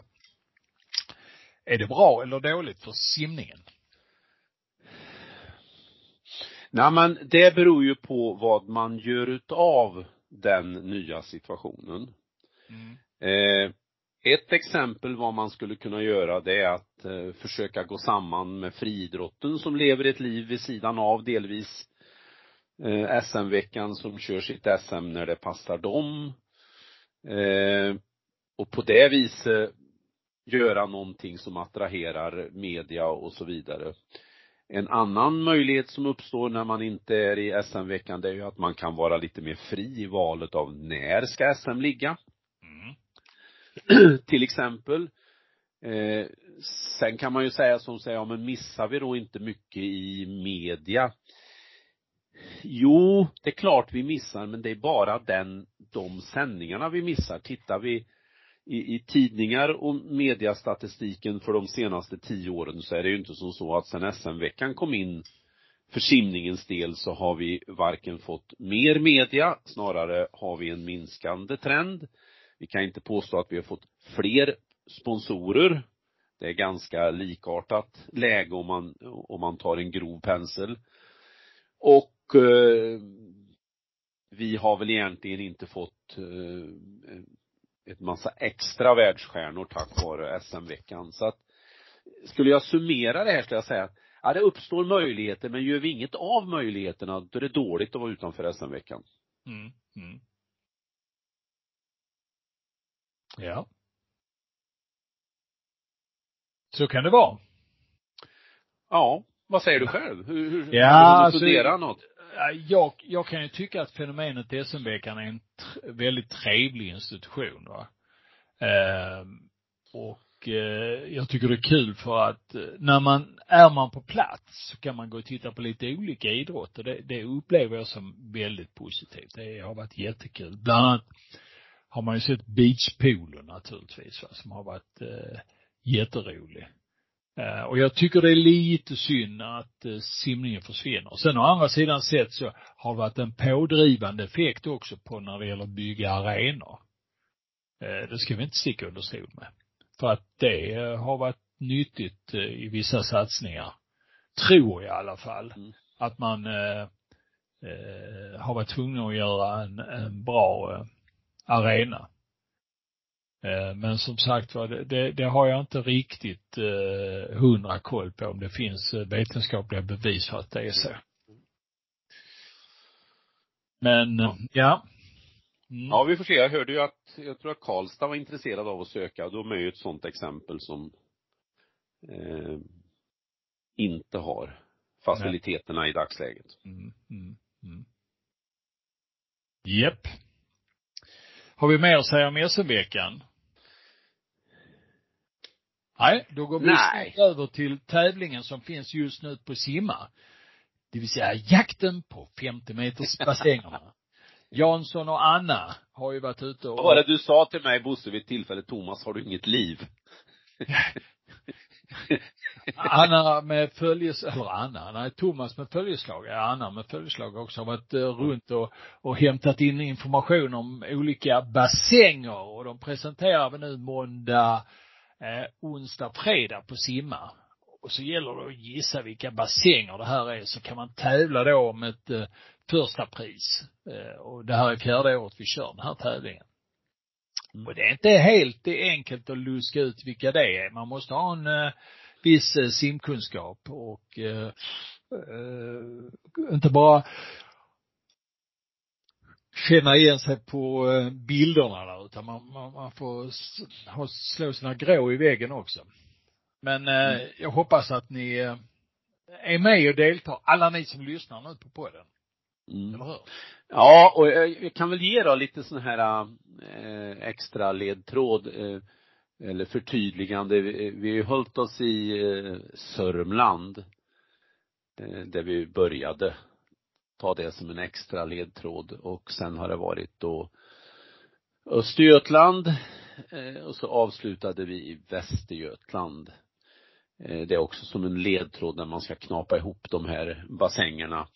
[SPEAKER 1] Är det bra eller dåligt för simningen?
[SPEAKER 2] Nej men det beror ju på vad man gör utav den nya situationen. Mm. Eh, ett exempel vad man skulle kunna göra det är att eh, försöka gå samman med friidrotten som lever ett liv vid sidan av delvis eh, SM-veckan som kör sitt SM när det passar dem. Eh, och på det viset göra någonting som attraherar media och så vidare. En annan möjlighet som uppstår när man inte är i SM-veckan det är ju att man kan vara lite mer fri i valet av när ska SM ligga. Mm. Till exempel. Eh, sen kan man ju säga som säger, ja men missar vi då inte mycket i media? Jo, det är klart vi missar, men det är bara den, de sändningarna vi missar. Tittar vi i, i tidningar och mediastatistiken för de senaste tio åren så är det ju inte som så att sen SM-veckan kom in för simningens del så har vi varken fått mer media, snarare har vi en minskande trend. Vi kan inte påstå att vi har fått fler sponsorer. Det är ganska likartat läge om man, om man tar en grov pensel. Och vi har väl egentligen inte fått eh, ett massa extra världsstjärnor tack vare SM-veckan. Så att skulle jag summera det här skulle jag säga att ja, det uppstår möjligheter men gör vi inget av möjligheterna då är det dåligt att vara utanför SM-veckan.
[SPEAKER 1] Mm. Mm. Ja. Så kan det vara.
[SPEAKER 2] Ja, vad säger du själv? Hur, hur,
[SPEAKER 1] ja,
[SPEAKER 2] du
[SPEAKER 1] alltså,
[SPEAKER 2] funderat något?
[SPEAKER 1] Jag, jag kan ju tycka att fenomenet SM-veckan är en väldigt trevlig institution va. Eh, och eh, jag tycker det är kul för att eh, när man, är man på plats så kan man gå och titta på lite olika idrotter. Det, det upplever jag som väldigt positivt. Det har varit jättekul. Bland annat har man ju sett beachpoolen naturligtvis va, som har varit eh, jätterolig. Eh, och jag tycker det är lite synd att eh, simningen försvinner. Sen å andra sidan sett så har det varit en pådrivande effekt också på när det gäller att bygga arenor. Eh, det ska vi inte sticka under stol med. För att det har varit nyttigt i vissa satsningar. Tror jag i alla fall. Mm. Att man eh, har varit tvungna att göra en, en bra arena. Eh, men som sagt var, det, det, har jag inte riktigt eh, hundra koll på om det finns eh, vetenskapliga bevis för att det är så. Men, ja. ja.
[SPEAKER 2] Mm. Ja, vi får se. Jag hörde ju att, jag tror att Karlstad var intresserad av att söka. De är ju ett sånt exempel som eh, inte har faciliteterna Nej. i dagsläget. Mm, mm,
[SPEAKER 1] mm. Japp. Har vi mer att säga om SM-veckan? Nej, då går vi över till tävlingen som finns just nu på simma. Det vill säga jakten på 50 meters bassängerna. Jansson och Anna har ju varit ute och
[SPEAKER 2] Vad var det du sa till mig Bosse vid ett tillfälle, Thomas, har du inget liv?
[SPEAKER 1] Anna med följes, eller Anna, nej Thomas med följeslag, ja Anna med följeslag också har varit uh, runt och, och hämtat in information om olika bassänger och de presenterar vi nu måndag, eh, onsdag, fredag på simma. Och så gäller det att gissa vilka bassänger det här är så kan man tävla då om ett eh, första pris. Eh, och det här är fjärde året vi kör den här tävlingen. Mm. Och det är inte helt enkelt att luska ut vilka det är. Man måste ha en eh, viss eh, simkunskap och eh, eh, inte bara känna igen sig på eh, bilderna där utan man, man, man får ha, slå sina grå i väggen också. Men eh, mm. jag hoppas att ni eh, är med och deltar, alla ni som lyssnar nu på podden.
[SPEAKER 2] Mm. Eller hur? Ja, och jag kan väl ge då lite sån här eh, extra ledtråd eh, eller förtydligande. Vi, vi har ju hållit oss i eh, Sörmland eh, där vi började ta det som en extra ledtråd och sen har det varit då Östergötland eh, och så avslutade vi i Västergötland. Eh, det är också som en ledtråd när man ska knapa ihop de här bassängerna.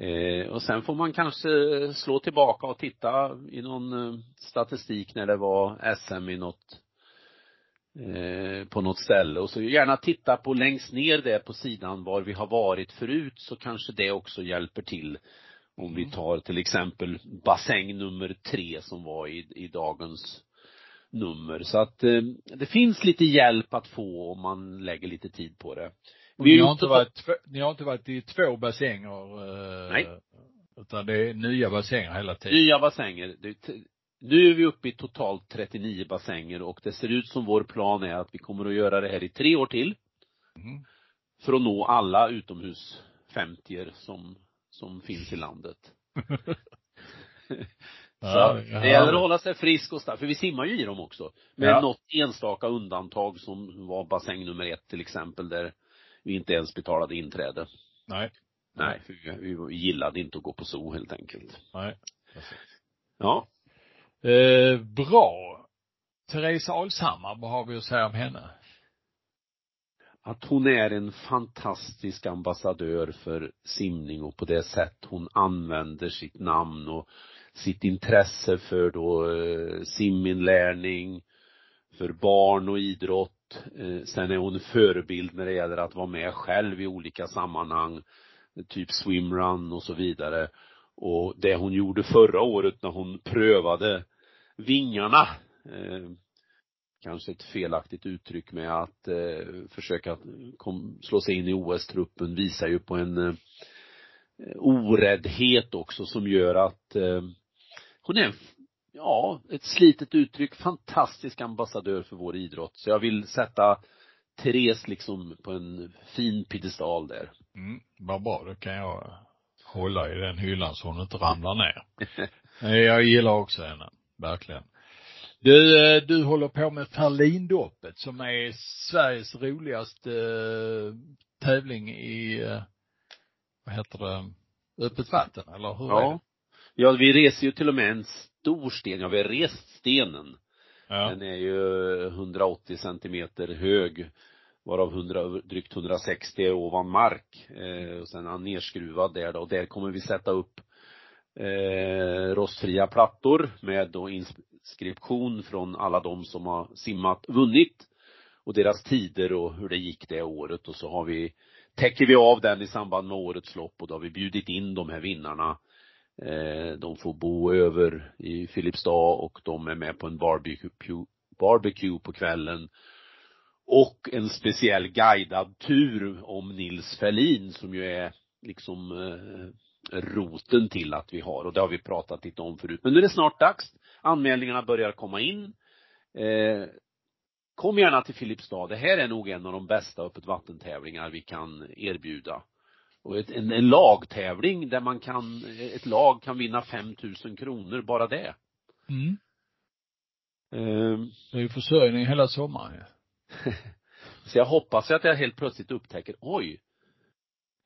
[SPEAKER 2] Eh, och sen får man kanske slå tillbaka och titta i någon statistik när det var SM i något Eh, på något ställe och så gärna titta på längst ner där på sidan var vi har varit förut så kanske det också hjälper till. Om vi mm. tar till exempel bassäng nummer tre som var i, i dagens nummer. Så att eh, det finns lite hjälp att få om man lägger lite tid på det.
[SPEAKER 1] Ni har inte varit, ni har inte varit i två bassänger? Eh,
[SPEAKER 2] Nej.
[SPEAKER 1] Utan det är nya bassänger hela tiden?
[SPEAKER 2] Nya bassänger. Det, nu är vi uppe i totalt 39 bassänger och det ser ut som vår plan är att vi kommer att göra det här i tre år till. Mm. För att nå alla utomhus 50 som, som finns i landet. Så det gäller att hålla sig frisk och stark, för vi simmar ju i dem också. Med ja. något enstaka undantag som var bassäng nummer ett till exempel, där vi inte ens betalade inträde.
[SPEAKER 1] Nej.
[SPEAKER 2] Nej, för vi, vi gillade inte att gå på zoo helt enkelt.
[SPEAKER 1] Nej. Precis.
[SPEAKER 2] Ja.
[SPEAKER 1] Eh, bra. Therese Alshammar, vad har vi att säga om henne?
[SPEAKER 2] Att hon är en fantastisk ambassadör för simning och på det sätt hon använder sitt namn och sitt intresse för då eh, siminlärning, för barn och idrott. Eh, sen är hon förebild när det gäller att vara med själv i olika sammanhang, typ swimrun och så vidare. Och det hon gjorde förra året när hon prövade vingarna, eh, kanske ett felaktigt uttryck med att eh, försöka kom, slå sig in i OS-truppen visar ju på en eh, oräddhet också som gör att eh, hon är ja, ett slitet uttryck, fantastisk ambassadör för vår idrott. Så jag vill sätta Therese liksom på en fin piedestal där.
[SPEAKER 1] Mm, vad bra, då kan jag hålla i den hyllan så hon inte ramlar ner. Eh, jag gillar också henne, verkligen. Du, eh, du håller på med Ferlindoppet som är Sveriges roligaste eh, tävling i, eh, vad heter det, öppet vatten, eller hur
[SPEAKER 2] ja.
[SPEAKER 1] är det?
[SPEAKER 2] Ja, vi reser ju till och med en stor sten, ja vi har rest stenen.
[SPEAKER 1] Ja.
[SPEAKER 2] Den är ju 180 centimeter hög, varav 100, drygt 160 är ovan mark. Eh, och sen är han nerskruvad där då, och där kommer vi sätta upp eh, rostfria plattor med då inskription från alla de som har simmat, vunnit och deras tider och hur det gick det året och så har vi, täcker vi av den i samband med årets lopp och då har vi bjudit in de här vinnarna Eh, de får bo över i Filipstad och de är med på en barbecue, barbecue på kvällen. Och en speciell guidad tur om Nils Ferlin som ju är liksom eh, roten till att vi har och det har vi pratat lite om förut. Men nu är det snart dags. Anmälningarna börjar komma in. Eh, kom gärna till Filipstad. Det här är nog en av de bästa öppet vattentävlingar vi kan erbjuda. Och ett, en, en lagtävling där man kan, ett lag kan vinna 5000 kronor, bara det.
[SPEAKER 1] Mm.
[SPEAKER 2] Um,
[SPEAKER 1] Det är ju försörjning hela sommaren ju.
[SPEAKER 2] så jag hoppas att jag helt plötsligt upptäcker, oj,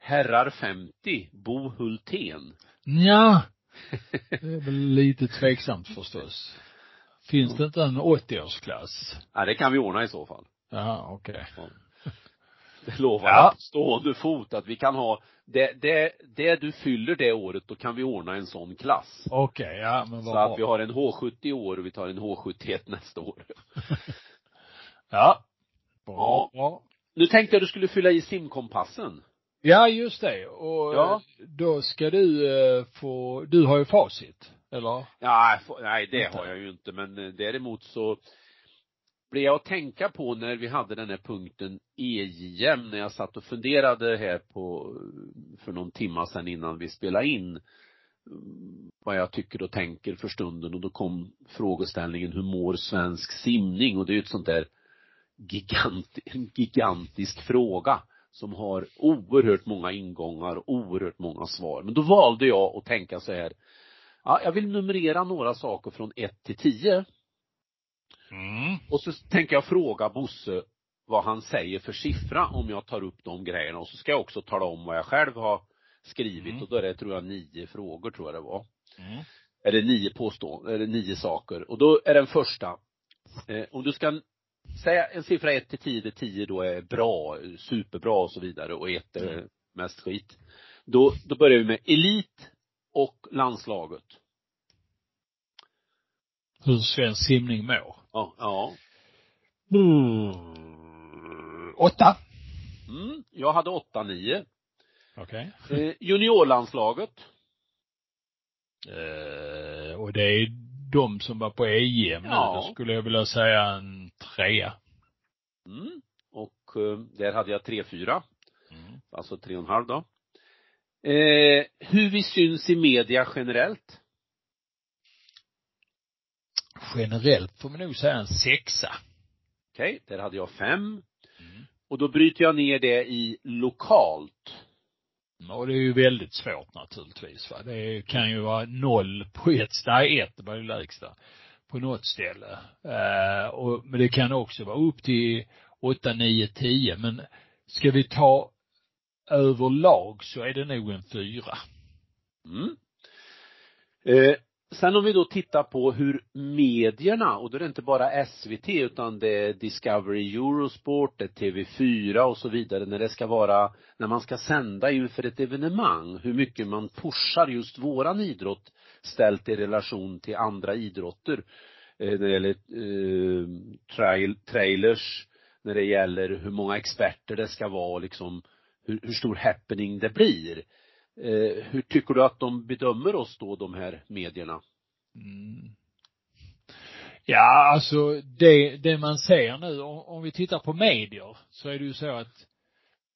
[SPEAKER 2] herrar 50, Bo Hultén.
[SPEAKER 1] Ja. Det är väl lite tveksamt förstås. Finns det inte en 80-årsklass?
[SPEAKER 2] Ja, det kan vi ordna i så fall.
[SPEAKER 1] Ja, okej.
[SPEAKER 2] Det lovar
[SPEAKER 1] Ja.
[SPEAKER 2] jag stående fot att vi kan ha, det, det, det du fyller det året, då kan vi ordna en sån klass.
[SPEAKER 1] Okej, ja men
[SPEAKER 2] Så
[SPEAKER 1] vad
[SPEAKER 2] att vi
[SPEAKER 1] bra.
[SPEAKER 2] har en H70 i år och vi tar en H71 nästa år.
[SPEAKER 1] Ja.
[SPEAKER 2] Ja.
[SPEAKER 1] Bra, bra.
[SPEAKER 2] Nu tänkte jag du skulle fylla i simkompassen.
[SPEAKER 1] Ja, just det. Och
[SPEAKER 2] Ja.
[SPEAKER 1] eh, då ska du eh, få, du har ju facit, eller?
[SPEAKER 2] Ja, nej det
[SPEAKER 1] Inte.
[SPEAKER 2] har jag ju inte men eh, däremot så blev jag att tänka på när vi hade den här punkten EJM när jag satt och funderade här på för någon timma sedan innan vi spelade in mm, vad jag tycker och tänker för stunden och då kom frågeställningen hur mår svensk simning och det är ju ett sånt där gigant, en gigantisk fråga som har oerhört många ingångar och oerhört många svar. Men då valde jag att tänka så här Ja, jag vill numrera några saker från 1 till 10
[SPEAKER 1] Mm.
[SPEAKER 2] och så tänker jag fråga Bosse vad han säger för siffra om jag tar upp de grejerna och så ska jag också tala om vad jag själv har skrivit
[SPEAKER 1] Mm.
[SPEAKER 2] och då är det tror jag nio frågor tror jag det var.
[SPEAKER 1] Mm.
[SPEAKER 2] Eller nio påståenden, eller nio saker. Och då är den första, eh, om du ska säga en siffra 1 till 10 där 10 då är bra, superbra och så vidare och 1 är
[SPEAKER 1] Mm.
[SPEAKER 2] mest skit. Då, då börjar vi med elit och landslaget.
[SPEAKER 1] Hur svensk simning mår.
[SPEAKER 2] Ja, ja.
[SPEAKER 1] Mm. Åtta.
[SPEAKER 2] Mm, jag hade 8-9.
[SPEAKER 1] Okej.
[SPEAKER 2] Eh, juniorlandslaget.
[SPEAKER 1] Eh, och det är de som var på EM nu.
[SPEAKER 2] Ja.
[SPEAKER 1] Då skulle jag vilja säga en trea.
[SPEAKER 2] Mm. Och eh, där hade jag 3-4.
[SPEAKER 1] Mm.
[SPEAKER 2] Alltså 3,5 då. Eh, hur vi syns i media generellt.
[SPEAKER 1] Generellt får man nog säga en sexa.
[SPEAKER 2] Okej, där hade jag 5.
[SPEAKER 1] Mm.
[SPEAKER 2] Och då bryter jag ner det i lokalt.
[SPEAKER 1] Mm, och det är ju väldigt svårt naturligtvis va. Det kan ju vara noll på ett, ställe, ett var det lägsta. På något ställe. Eh, och, men det kan också vara upp till åtta, nio, tio. Men ska vi ta överlag så är det nog en fyra.
[SPEAKER 2] Mm. Eh, sen om vi då tittar på hur medierna, och då är det inte bara SVT utan det är Discovery Eurosport, det är TV4 och så vidare, när det ska vara, när man ska sända inför ett evenemang, hur mycket man pushar just våran idrott ställt i relation till andra idrotter. Eh, när det gäller eh, trail, trailers, när det gäller hur många experter det ska vara liksom, hur, hur stor happening det blir. Eh, hur tycker du att de bedömer oss då, de här medierna?
[SPEAKER 1] Mm. Ja, alltså det, det man ser nu, om, om vi tittar på medier, så är det ju så att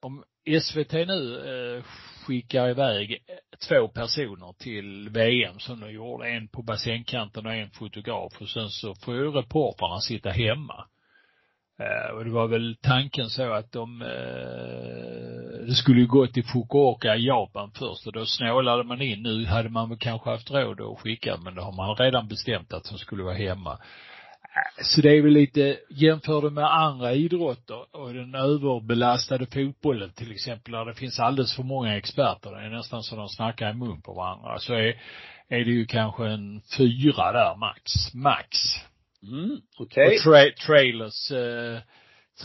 [SPEAKER 1] om SVT nu eh, skickar iväg eh, två personer till VM som de gjorde, en på bassängkanten och en fotograf och sen så får ju reportrarna sitta hemma. Eh, och det var väl tanken så att de, eh, det skulle ju gå till Fukuoka i Japan först och då snålade man in. Nu hade man väl kanske haft råd att skicka men då har man redan bestämt att de skulle vara hemma. Eh, så det är väl lite, jämför det med andra idrotter och den överbelastade fotbollen till exempel, där det finns alldeles för många experter, det är nästan så de snackar i mun på varandra, så är, är det ju kanske en fyra där max, max.
[SPEAKER 2] Mm, okej. Okay.
[SPEAKER 1] Och tra trailers eh,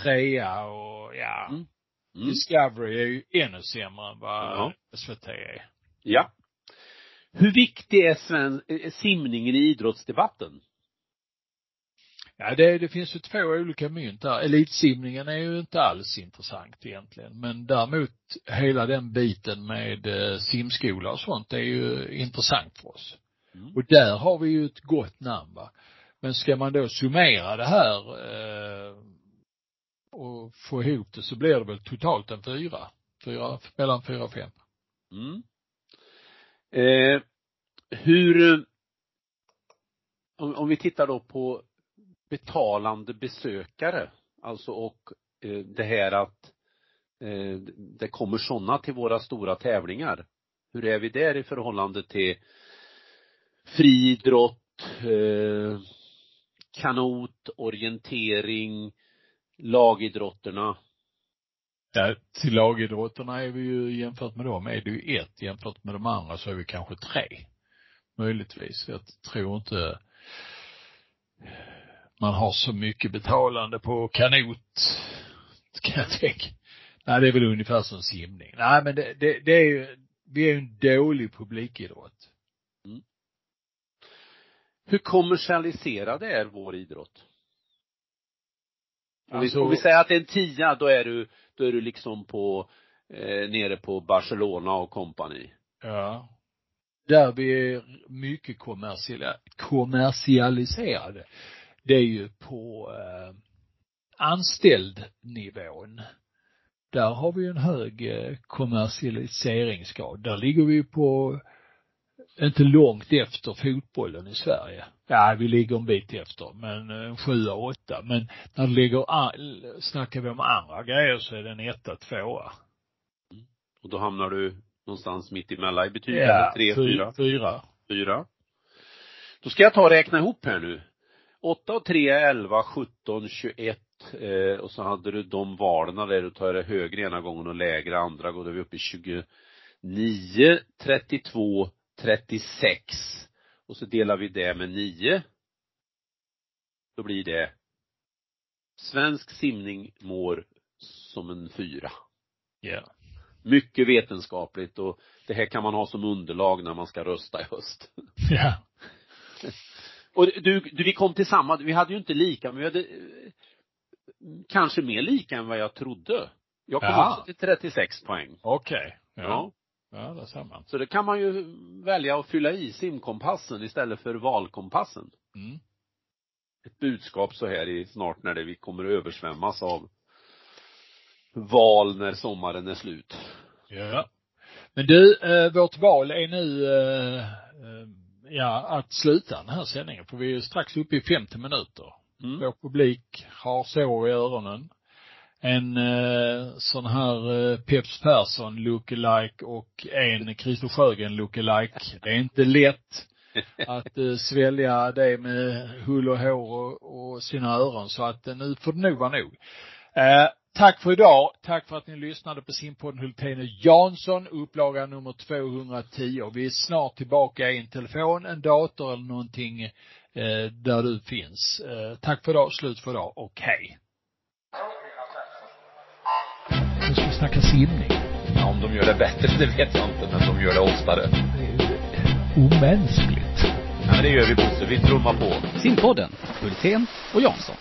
[SPEAKER 1] trea och ja, mm. Mm. Discovery är ju ännu sämre än vad ja. SVT är.
[SPEAKER 2] Ja. Hur viktig är sven, simningen i idrottsdebatten?
[SPEAKER 1] Ja, det, det finns ju två olika mynt där. Elitsimningen är ju inte alls intressant egentligen. Men däremot hela den biten med eh, simskola och sånt är ju intressant för oss. Mm. Och där har vi ju ett gott namn va. Men ska man då summera det här eh, och få ihop det så blir det väl totalt en fyra. Fyra, mellan fyra och fem.
[SPEAKER 2] Mm. Eh, hur, om, om vi tittar då på betalande besökare, alltså och eh, det här att eh, det kommer sådana till våra stora tävlingar. Hur är vi där i förhållande till friidrott, eh, kanot, orientering, lagidrotterna?
[SPEAKER 1] Ja, till lagidrotterna är vi ju jämfört med dem är det ju ett, jämfört med de andra så är vi kanske tre. Möjligtvis. Jag tror inte man har så mycket betalande på kanot, kan jag tänka. Nej, det är väl ungefär som simning. Nej, men det, det, det är ju, vi är ju en dålig publikidrott. Mm.
[SPEAKER 2] Hur kommersialiserad är vår idrott? Om, alltså, vi, om vi säger att det är en tia, då är du, då är du liksom på, eh, nere på Barcelona och kompani.
[SPEAKER 1] Ja. Där vi är mycket kommersialiserade det är ju på eh, anställd nivån. Där har vi en hög eh, kommersialiseringsgrad. Där ligger vi på inte långt efter fotbollen i Sverige. Ja, vi ligger en bit efter, men en eh, sjua, åtta. Men när det ligger, snackar vi om andra grejer så är det en etta, tvåa.
[SPEAKER 2] Mm. Och då hamnar du någonstans mitt emellan i betyg?
[SPEAKER 1] Ja,
[SPEAKER 2] tre, fyra?
[SPEAKER 1] Fyra.
[SPEAKER 2] Fyra. Då ska jag ta och räkna ihop här nu. 8 och 3 är 11, 17, 21 eh, och så hade du de valen där du tar det högre ena gången och lägre andra gången. Då är vi uppe i 29, 32, 36 och så delar vi det med 9. Då blir det Svensk simning mår som en fyra.
[SPEAKER 1] Ja. Yeah.
[SPEAKER 2] Mycket vetenskapligt och det här kan man ha som underlag när man ska rösta i höst.
[SPEAKER 1] Ja.
[SPEAKER 2] Och du, du, vi kom till samma, vi hade ju inte lika, men vi hade kanske mer lika än vad jag trodde. Jag kom ja. också till 36 poäng.
[SPEAKER 1] Okej. Okay. Ja. ja. Ja, det ser man.
[SPEAKER 2] Så det kan man ju välja att fylla i simkompassen istället för valkompassen.
[SPEAKER 1] Mm.
[SPEAKER 2] Ett budskap så här i snart när det vi kommer att översvämmas av val när sommaren är slut.
[SPEAKER 1] Ja. Men du, eh, vårt val är nu eh, eh ja, att sluta den här sändningen, för vi är strax uppe i 50 minuter. Mm. Vår publik har sår i öronen. En eh, sån här eh, Peps Persson lookalike och en Christer Sjögren lookalike. Det är inte lätt att eh, svälja det med hull och hår och, och sina öron så att eh, nu får det nog vara nog. Eh, tack för idag. Tack för att ni lyssnade på simpodden Hultén och Jansson, upplaga nummer 210. Vi är snart tillbaka i en telefon, en dator eller någonting eh, där du finns. Eh, tack för idag, slut för idag och hej.
[SPEAKER 3] Nu ska vi snacka simning.
[SPEAKER 4] Ja, om de gör det bättre, det vet jag inte, men de gör det oftare.
[SPEAKER 3] Det är omänskligt.
[SPEAKER 4] Ja, men det gör vi Bosse, vi trummar på.
[SPEAKER 3] Simpodden, Hultén och Jansson.